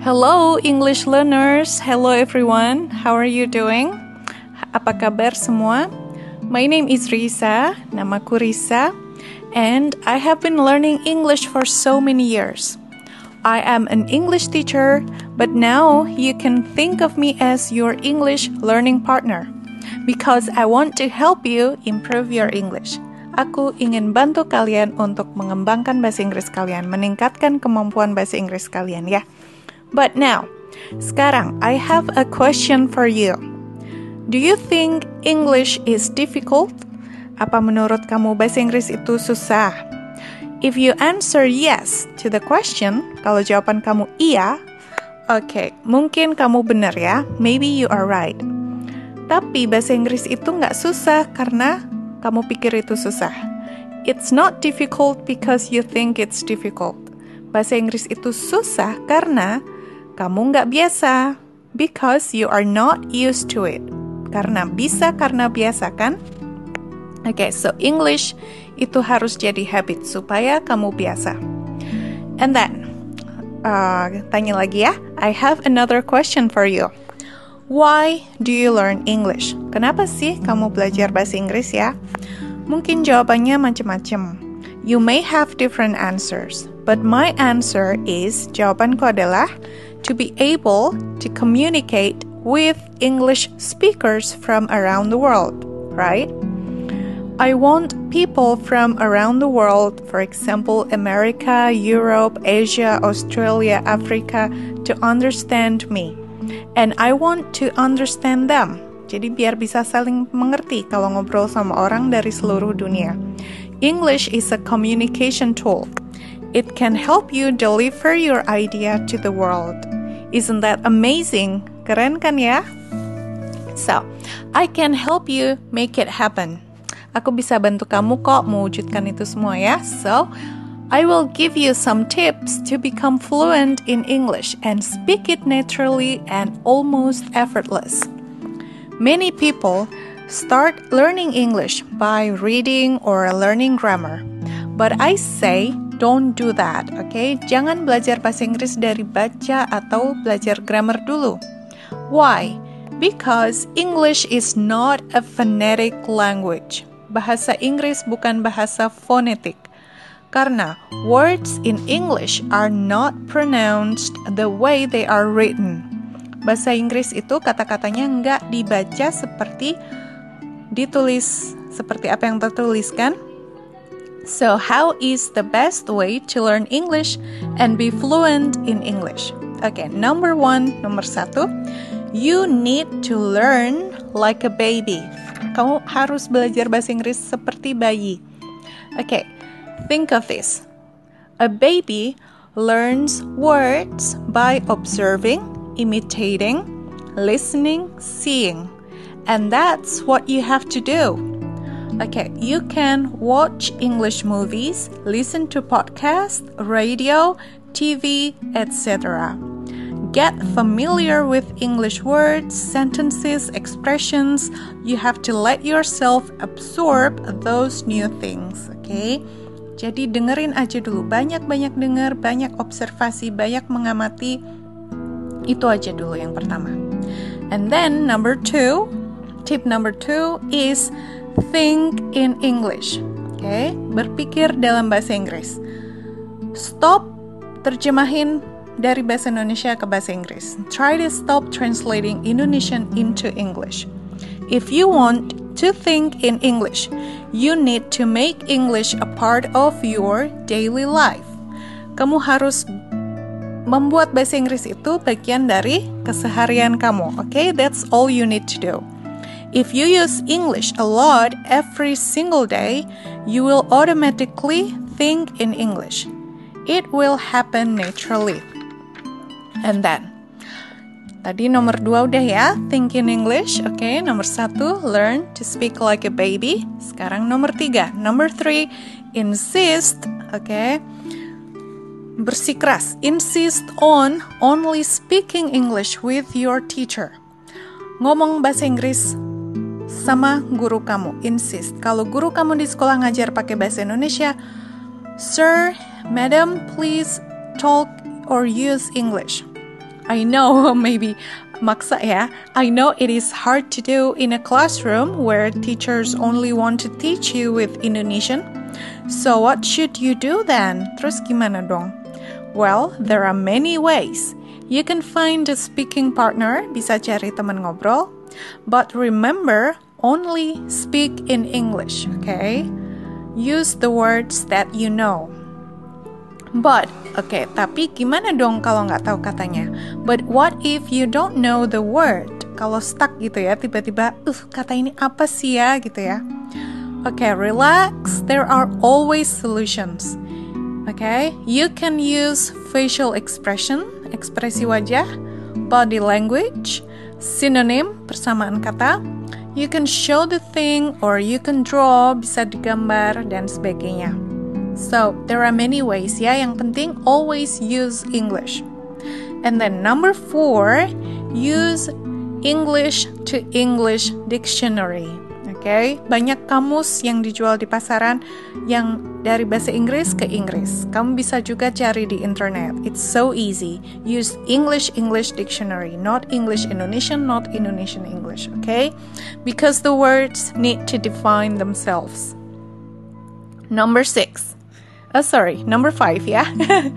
Hello English learners. Hello everyone. How are you doing? Apa kabar semua? My name is Risa. Namaku Risa. And I have been learning English for so many years. I am an English teacher, but now you can think of me as your English learning partner because I want to help you improve your English. Aku ingin bantu kalian untuk mengembangkan bahasa Inggris kalian, meningkatkan kemampuan bahasa Inggris kalian ya. But now, sekarang I have a question for you. Do you think English is difficult? Apa menurut kamu bahasa Inggris itu susah? If you answer yes to the question, kalau jawaban kamu iya, oke, okay, mungkin kamu benar ya. Maybe you are right. Tapi bahasa Inggris itu nggak susah karena kamu pikir itu susah. It's not difficult because you think it's difficult. Bahasa Inggris itu susah karena kamu nggak biasa. Because you are not used to it. Karena bisa karena biasa kan? Oke, okay, so English itu harus jadi habit supaya kamu biasa. And then, uh, tanya lagi ya. I have another question for you. Why do you learn English? Kenapa sih kamu belajar bahasa Inggris ya? Mungkin jawabannya macam-macam. You may have different answers, but my answer is jawabanku adalah to be able to communicate with English speakers from around the world, right? I want people from around the world, for example, America, Europe, Asia, Australia, Africa, to understand me. And I want to understand them. Jadi biar bisa saling mengerti kalau ngobrol sama orang dari seluruh dunia. English is a communication tool. It can help you deliver your idea to the world. Isn't that amazing? Keren kan ya? So, I can help you make it happen. Aku bisa bantu kamu kok mewujudkan itu semua ya. So, I will give you some tips to become fluent in English and speak it naturally and almost effortless. Many people start learning English by reading or learning grammar. But I say don't do that, okay? Jangan belajar bahasa Inggris dari baca atau belajar grammar dulu. Why? Because English is not a phonetic language. Bahasa Inggris bukan bahasa fonetik karena words in English are not pronounced the way they are written. Bahasa Inggris itu kata-katanya nggak dibaca seperti ditulis seperti apa yang tertulis kan? So how is the best way to learn English and be fluent in English? Okay, number one, nomor satu, you need to learn like a baby. Kamu harus belajar bahasa Inggris seperti bayi. Okay, Think of this a baby learns words by observing, imitating, listening, seeing. And that's what you have to do. Okay, you can watch English movies, listen to podcasts, radio, TV, etc. Get familiar with English words, sentences, expressions. You have to let yourself absorb those new things, okay? Jadi dengerin aja dulu, banyak-banyak denger, banyak observasi, banyak mengamati. Itu aja dulu yang pertama. And then number two, tip number two is think in English. Oke, okay? berpikir dalam bahasa Inggris. Stop terjemahin dari bahasa Indonesia ke bahasa Inggris. Try to stop translating Indonesian into English. If you want to think in English, you need to make English a part of your daily life. Kamu harus membuat bahasa Inggris itu bagian dari keseharian kamu. Okay, that's all you need to do. If you use English a lot every single day, you will automatically think in English. It will happen naturally. And then, Tadi nomor dua udah ya, think in English. Oke, okay. nomor satu, learn to speak like a baby. Sekarang nomor tiga, number three, insist. Oke, okay. bersikeras, insist on only speaking English with your teacher. Ngomong bahasa Inggris sama guru kamu, insist. Kalau guru kamu di sekolah ngajar pakai bahasa Indonesia, Sir, Madam, please talk or use English. I know maybe maksa ya. I know it is hard to do in a classroom where teachers only want to teach you with Indonesian. So what should you do then? Terus gimana dong? Well, there are many ways. You can find a speaking partner, bisa cari teman ngobrol. But remember, only speak in English, okay? Use the words that you know. But, okay, tapi gimana dong kalau nggak tahu katanya? But what if you don't know the word? Kalau stuck gitu ya, tiba-tiba, uh, kata ini apa sih ya, gitu ya? Okay, relax. There are always solutions. Okay? you can use facial expression, ekspresi wajah, body language, synonym, persamaan kata. You can show the thing or you can draw, bisa digambar dan sebagainya. So, there are many ways ya. Yang penting always use English. And then number four, use English to English dictionary. Okay? banyak kamus yang dijual di pasaran yang dari bahasa Inggris ke Inggris. Kamu bisa juga cari di internet. It's so easy. Use English English dictionary, not English Indonesian, not Indonesian English, okay? Because the words need to define themselves. Number six, Oh, sorry, number five ya.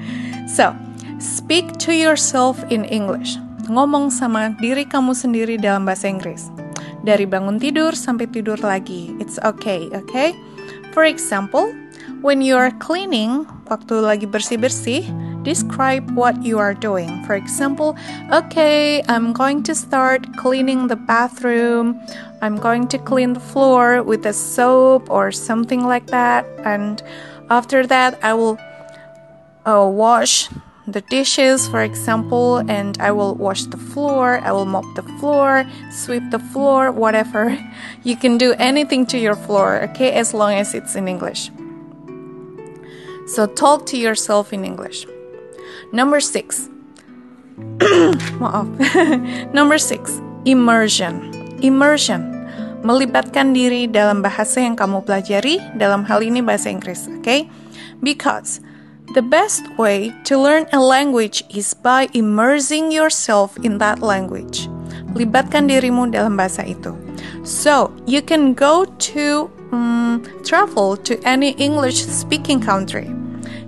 so, speak to yourself in English. Ngomong sama diri kamu sendiri dalam bahasa Inggris. Dari bangun tidur sampai tidur lagi. It's okay, okay? For example, when you are cleaning, waktu lagi bersih-bersih, describe what you are doing. For example, okay, I'm going to start cleaning the bathroom. I'm going to clean the floor with a soap or something like that. And After that, I will uh, wash the dishes, for example, and I will wash the floor, I will mop the floor, sweep the floor, whatever. You can do anything to your floor, okay, as long as it's in English. So talk to yourself in English. Number six. Number six, immersion. Immersion melibatkan diri dalam bahasa yang kamu pelajari, dalam hal ini bahasa Inggris, oke? Okay? Because the best way to learn a language is by immersing yourself in that language. Libatkan dirimu dalam bahasa itu. So, you can go to um, travel to any English speaking country.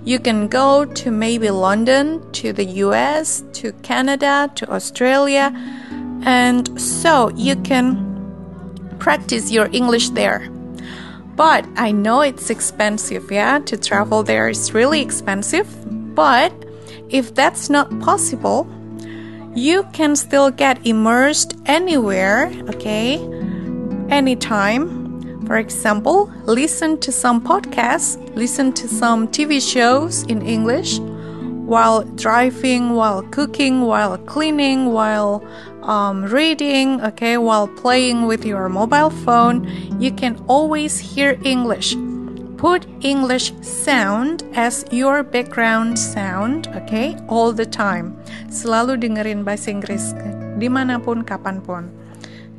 You can go to maybe London, to the US, to Canada, to Australia, and so you can practice your English there. But I know it's expensive, yeah, to travel there is really expensive. But if that's not possible, you can still get immersed anywhere, okay, anytime. For example, listen to some podcasts, listen to some TV shows in English while driving, while cooking, while cleaning, while um, reading, okay, while playing with your mobile phone, you can always hear English. Put English sound as your background sound, okay, all the time. Selalu dengerin bahasa Inggris di mana pun, kapan pun.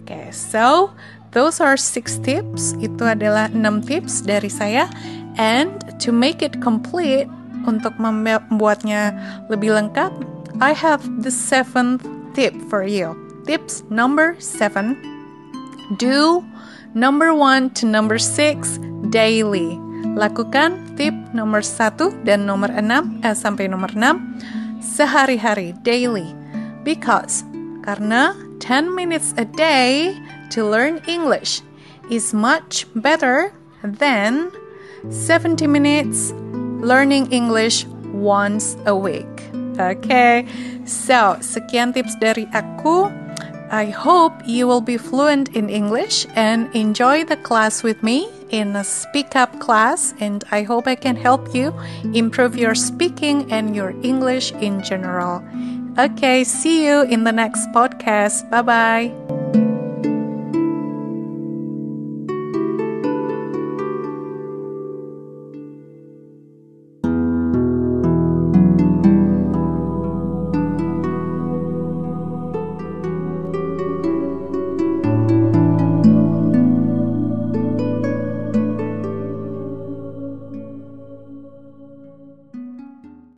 Okay, so those are six tips. Itu adalah enam tips dari saya. And to make it complete, untuk membuatnya lebih lengkap, I have the seventh tip for you. Tips number seven do number one to number six daily. Lakukan tip nomor satu dan nomor enam eh, sampai nomor enam sehari-hari daily. Because karena 10 minutes a day to learn English is much better than 70 minutes learning English once a week. Okay, so sekian tips dari aku. I hope you will be fluent in English and enjoy the class with me in a speak up class. And I hope I can help you improve your speaking and your English in general. Okay, see you in the next podcast. Bye bye.